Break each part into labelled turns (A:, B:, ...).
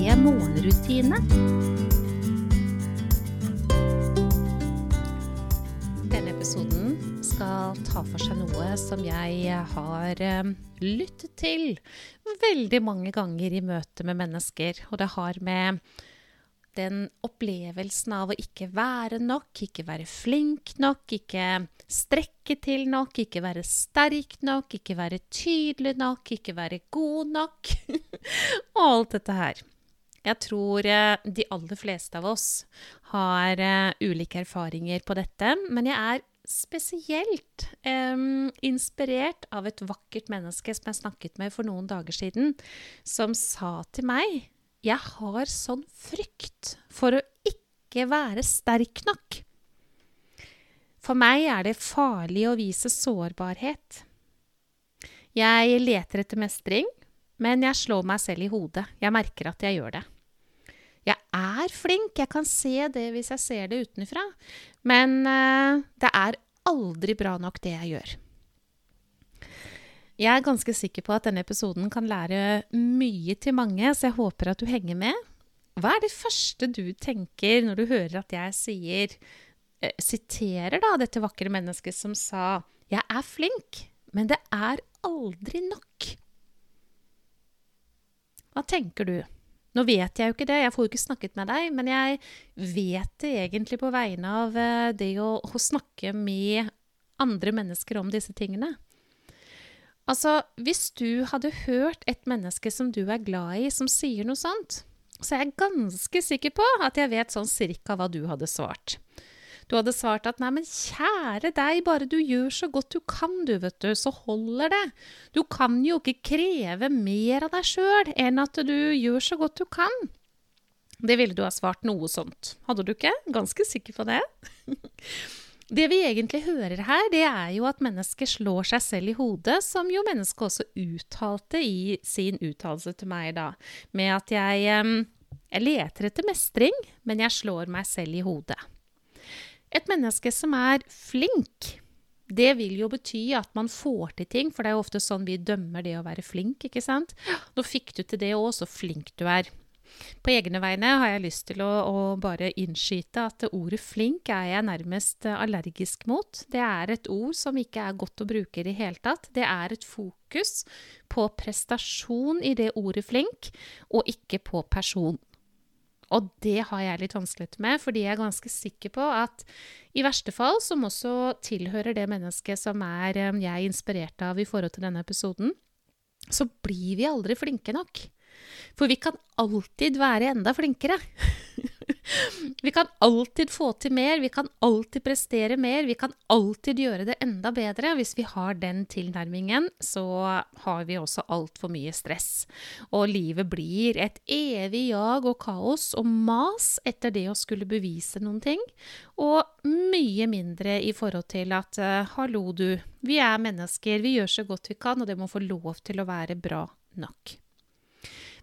A: morgenrutine. Denne episoden skal ta for seg noe som jeg har eh, lyttet til veldig mange ganger i møte med mennesker. Og det har med den opplevelsen av å ikke være nok, ikke være flink nok, ikke strekke til nok, ikke være sterk nok, ikke være tydelig nok, ikke være god nok. og alt dette her. Jeg tror eh, de aller fleste av oss har uh, ulike erfaringer på dette, men jeg er spesielt um, inspirert av et vakkert menneske som jeg snakket med for noen dager siden, som sa til meg jeg har sånn frykt for å ikke være sterk nok. For meg er det farlig å vise sårbarhet. Jeg leter etter mestring, men jeg slår meg selv i hodet. Jeg merker at jeg gjør det. Jeg er flink, jeg kan se det hvis jeg ser det utenfra, men uh, det er aldri bra nok, det jeg gjør. Jeg er ganske sikker på at denne episoden kan lære mye til mange, så jeg håper at du henger med. Hva er det første du tenker når du hører at jeg sier eh, Siterer da dette vakre mennesket som sa 'Jeg er flink, men det er aldri nok'. Hva tenker du? Nå vet jeg jo ikke det, jeg får jo ikke snakket med deg, men jeg vet det egentlig på vegne av eh, det å, å snakke med andre mennesker om disse tingene. Altså, hvis du hadde hørt et menneske som du er glad i, som sier noe sånt, så er jeg ganske sikker på at jeg vet sånn cirka hva du hadde svart. Du hadde svart at 'nei, men kjære deg, bare du gjør så godt du kan, du, vet du, så holder det'. Du kan jo ikke kreve mer av deg sjøl enn at du gjør så godt du kan. Det ville du ha svart noe sånt, hadde du ikke? Ganske sikker på det? Det vi egentlig hører her, det er jo at mennesket slår seg selv i hodet, som jo mennesket også uttalte i sin uttalelse til meg da, med at jeg, jeg leter etter mestring, men jeg slår meg selv i hodet. Et menneske som er flink, det vil jo bety at man får til ting, for det er jo ofte sånn vi dømmer det å være flink, ikke sant? Nå fikk du til det òg, så flink du er. På egne vegne har jeg lyst til å, å, bare innskyte at ordet flink er jeg nærmest allergisk mot. Det er et ord som ikke er godt å bruke i det hele tatt. Det er et fokus på prestasjon i det ordet flink, og ikke på person. Og det har jeg litt vanskeligheter med, fordi jeg er ganske sikker på at i verste fall, som også tilhører det mennesket som er eh, jeg er inspirert av i forhold til denne episoden, så blir vi aldri flinke nok. For vi kan alltid være enda flinkere. vi kan alltid få til mer, vi kan alltid prestere mer, vi kan alltid gjøre det enda bedre. Hvis vi har den tilnærmingen, så har vi også altfor mye stress. Og livet blir et evig jag og kaos og mas etter det å skulle bevise noen ting. Og mye mindre i forhold til at uh, hallo, du, vi er mennesker, vi gjør så godt vi kan, og det må få lov til å være bra nok.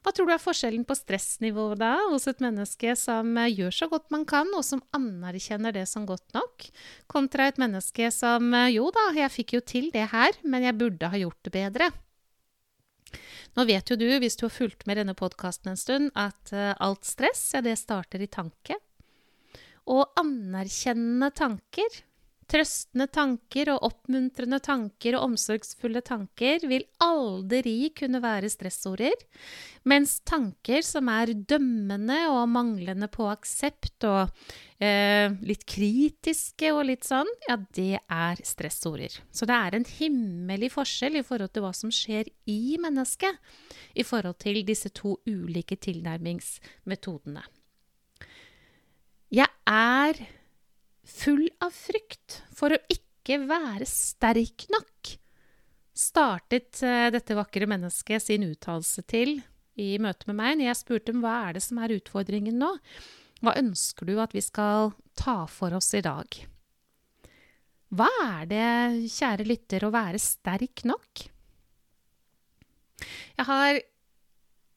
A: Hva tror du er forskjellen på stressnivået da hos et menneske som eh, gjør så godt man kan, og som anerkjenner det som godt nok, kontra et menneske som eh, jo da, jeg fikk jo til det her, men jeg burde ha gjort det bedre? Nå vet jo du, hvis du har fulgt med denne podkasten en stund, at uh, alt stress, ja, det starter i tanke. Og anerkjennende tanker Trøstende tanker og oppmuntrende tanker og omsorgsfulle tanker vil aldri kunne være stressorder, mens tanker som er dømmende og manglende på aksept og eh, litt kritiske og litt sånn, ja, det er stressorder. Så det er en himmelig forskjell i forhold til hva som skjer i mennesket, i forhold til disse to ulike tilnærmingsmetodene. Jeg er full av frykt for å ikke være sterk nok, startet uh, dette vakre mennesket sin uttalelse til i møte med meg når jeg spurte om hva er det som er utfordringen nå. Hva ønsker du at vi skal ta for oss i dag? Hva er det, kjære lytter, å være sterk nok? Jeg har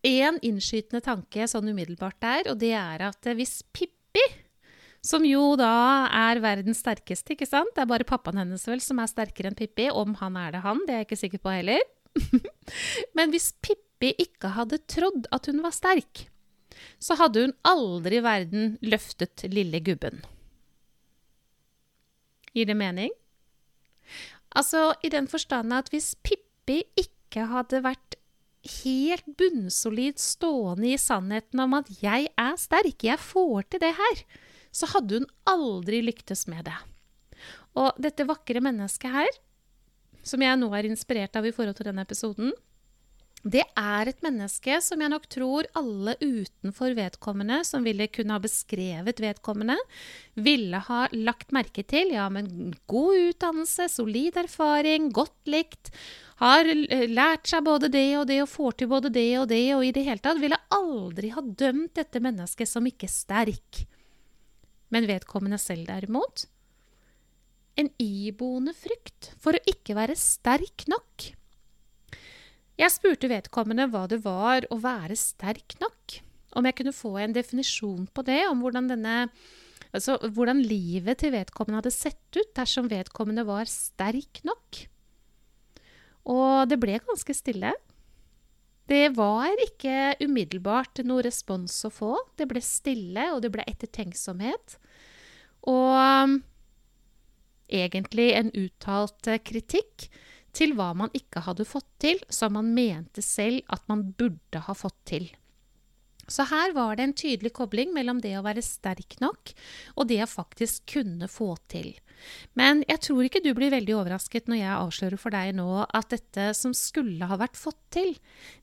A: én innskytende tanke sånn umiddelbart der, og det er at hvis Pippi som jo da er verdens sterkeste, ikke sant? Det er bare pappaen hennes vel som er sterkere enn Pippi. Om han er det han, det er jeg ikke sikker på heller. Men hvis Pippi ikke hadde trodd at hun var sterk, så hadde hun aldri i verden løftet lille gubben. Gir det mening? Altså i den forstand at hvis Pippi ikke hadde vært helt bunnsolid stående i sannheten om at 'jeg er sterk, jeg får til det her', så hadde hun aldri lyktes med det. Og dette vakre mennesket her, som jeg nå er inspirert av i forhold til denne episoden, det er et menneske som jeg nok tror alle utenfor vedkommende, som ville kunne ha beskrevet vedkommende, ville ha lagt merke til. Ja, men god utdannelse, solid erfaring, godt likt. Har lært seg både det og det og får til både det og det og i det hele tatt. Ville aldri ha dømt dette mennesket som ikke sterk. Men vedkommende selv, derimot En iboende frykt for å ikke være sterk nok. Jeg spurte vedkommende hva det var å være sterk nok. Om jeg kunne få en definisjon på det, om hvordan, denne, altså, hvordan livet til vedkommende hadde sett ut dersom vedkommende var sterk nok. Og det ble ganske stille. Det var ikke umiddelbart noe respons å få. Det ble stille, og det ble ettertenksomhet. Og egentlig en uttalt kritikk til hva man ikke hadde fått til, som man mente selv at man burde ha fått til. Så her var det en tydelig kobling mellom det å være sterk nok og det å faktisk kunne få til. Men jeg tror ikke du blir veldig overrasket når jeg avslører for deg nå at dette som skulle ha vært fått til,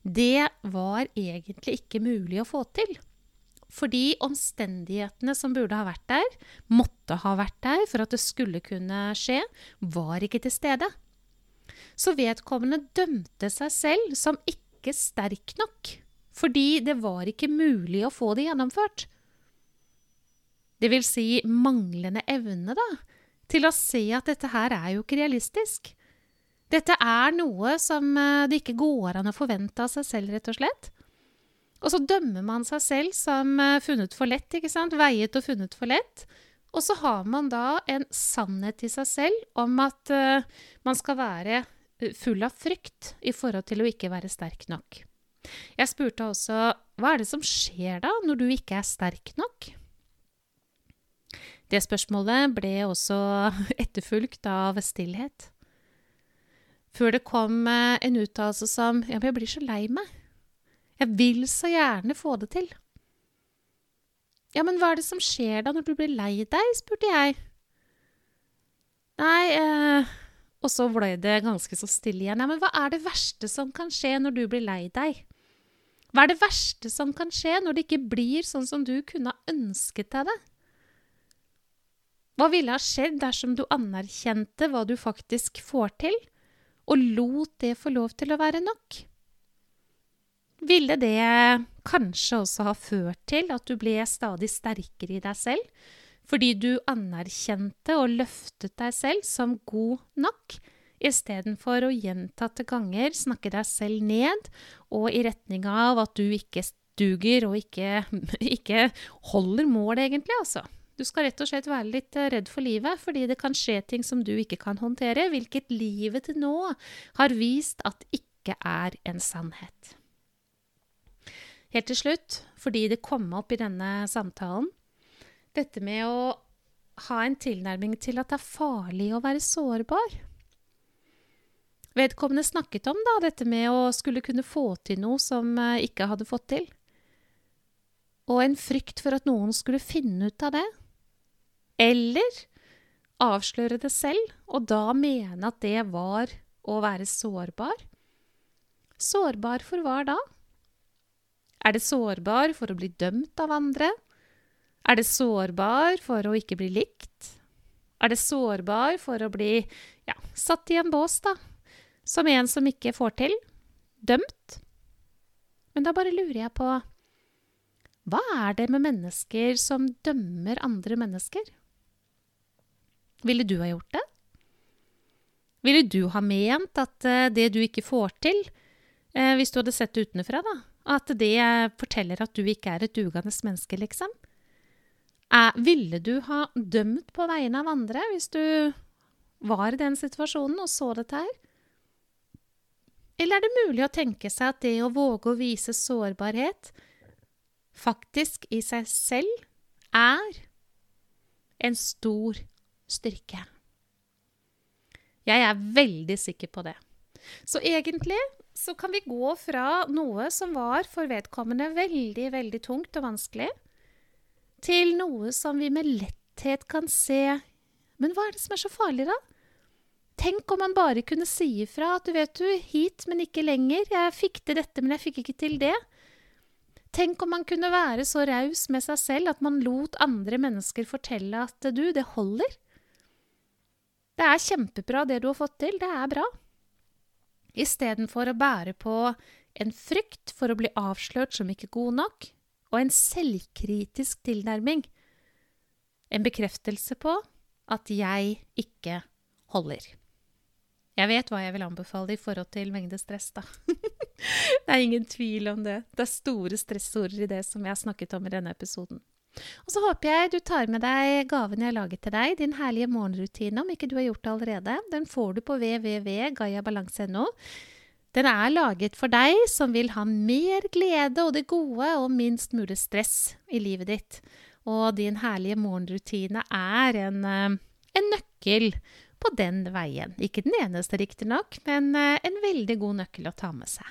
A: det var egentlig ikke mulig å få til. Fordi omstendighetene som burde ha vært der, måtte ha vært der for at det skulle kunne skje, var ikke til stede. Så vedkommende dømte seg selv som ikke sterk nok fordi det var ikke mulig å få det gjennomført. Det vil si manglende evne, da, til å se at dette her er jo ikke realistisk. Dette er noe som eh, det ikke går an å forvente av seg selv, rett og slett. Og så dømmer man seg selv som eh, funnet for lett, ikke sant? Veiet og funnet for lett. Og så har man da en sannhet i seg selv om at uh, man skal være full av frykt i forhold til å ikke være sterk nok. Jeg spurte også hva er det som skjer da, når du ikke er sterk nok? Det spørsmålet ble også etterfulgt av stillhet. Før det kom eh, en uttalelse som Ja, men jeg blir så lei meg. Jeg vil så gjerne få det til. Ja, men hva er det som skjer da når du blir lei deg? spurte jeg. Nei, eh, og så ble det ganske så stille igjen. Ja, men hva er det verste som kan skje når du blir lei deg? Hva er det verste som kan skje når det ikke blir sånn som du kunne ha ønsket deg det? Hva ville ha skjedd dersom du anerkjente hva du faktisk får til, og lot det få lov til å være nok? Ville det kanskje også ha ført til at du ble stadig sterkere i deg selv, fordi du anerkjente og løftet deg selv som god nok, istedenfor å gjentatte ganger snakke deg selv ned og i retning av at du ikke duger og ikke, ikke holder mål, egentlig, altså. Du skal rett og slett være litt eh, redd for livet, fordi det kan skje ting som du ikke kan håndtere, hvilket livet til nå har vist at ikke er en sannhet. Helt til slutt, fordi det kom opp i denne samtalen, dette med å ha en tilnærming til at det er farlig å være sårbar. Vedkommende snakket om da, dette med å skulle kunne få til noe som eh, ikke hadde fått til. Og en frykt for at noen skulle finne ut av det. Eller avsløre det selv, og da mene at det var å være sårbar. Sårbar for hva da? Er det sårbar for å bli dømt av andre? Er det sårbar for å ikke bli likt? Er det sårbar for å bli ja, satt i en bås, da, som en som ikke får til. Dømt. Men da bare lurer jeg på Hva er det med mennesker som dømmer andre mennesker? Ville du ha gjort det? Ville du ha ment at uh, det du ikke får til, uh, hvis du hadde sett det utenfra, da, at det forteller at du ikke er et dugende menneske, liksom? Uh, ville du ha dømt på vegne av andre hvis du var i den situasjonen og så dette her? Eller er det mulig å tenke seg at det å våge å vise sårbarhet faktisk i seg selv er en stor styrke? Jeg er veldig sikker på det. Så egentlig så kan vi gå fra noe som var for vedkommende veldig, veldig tungt og vanskelig, til noe som vi med letthet kan se Men hva er det som er så farlig, da? Tenk om man bare kunne si ifra at du vet du, hit, men ikke lenger. Jeg fikk til dette, men jeg fikk ikke til det. Tenk om man kunne være så raus med seg selv at man lot andre mennesker fortelle at du, det holder. Det er kjempebra det du har fått til, det er bra. Istedenfor å bære på en frykt for å bli avslørt som ikke god nok, og en selvkritisk tilnærming. En bekreftelse på at jeg ikke holder. Jeg vet hva jeg vil anbefale i forhold til mengde stress, da. det er ingen tvil om det. Det er store stressord i det som jeg har snakket om i denne episoden. Og så håper jeg du tar med deg gaven jeg har laget til deg, din herlige morgenrutine, om ikke du har gjort det allerede. Den får du på www.gayabalanse.no. Den er laget for deg som vil ha mer glede og det gode og minst mulig stress i livet ditt. Og din herlige morgenrutine er en, eh, en nøkkel på den veien. Ikke den eneste, riktignok, men eh, en veldig god nøkkel å ta med seg.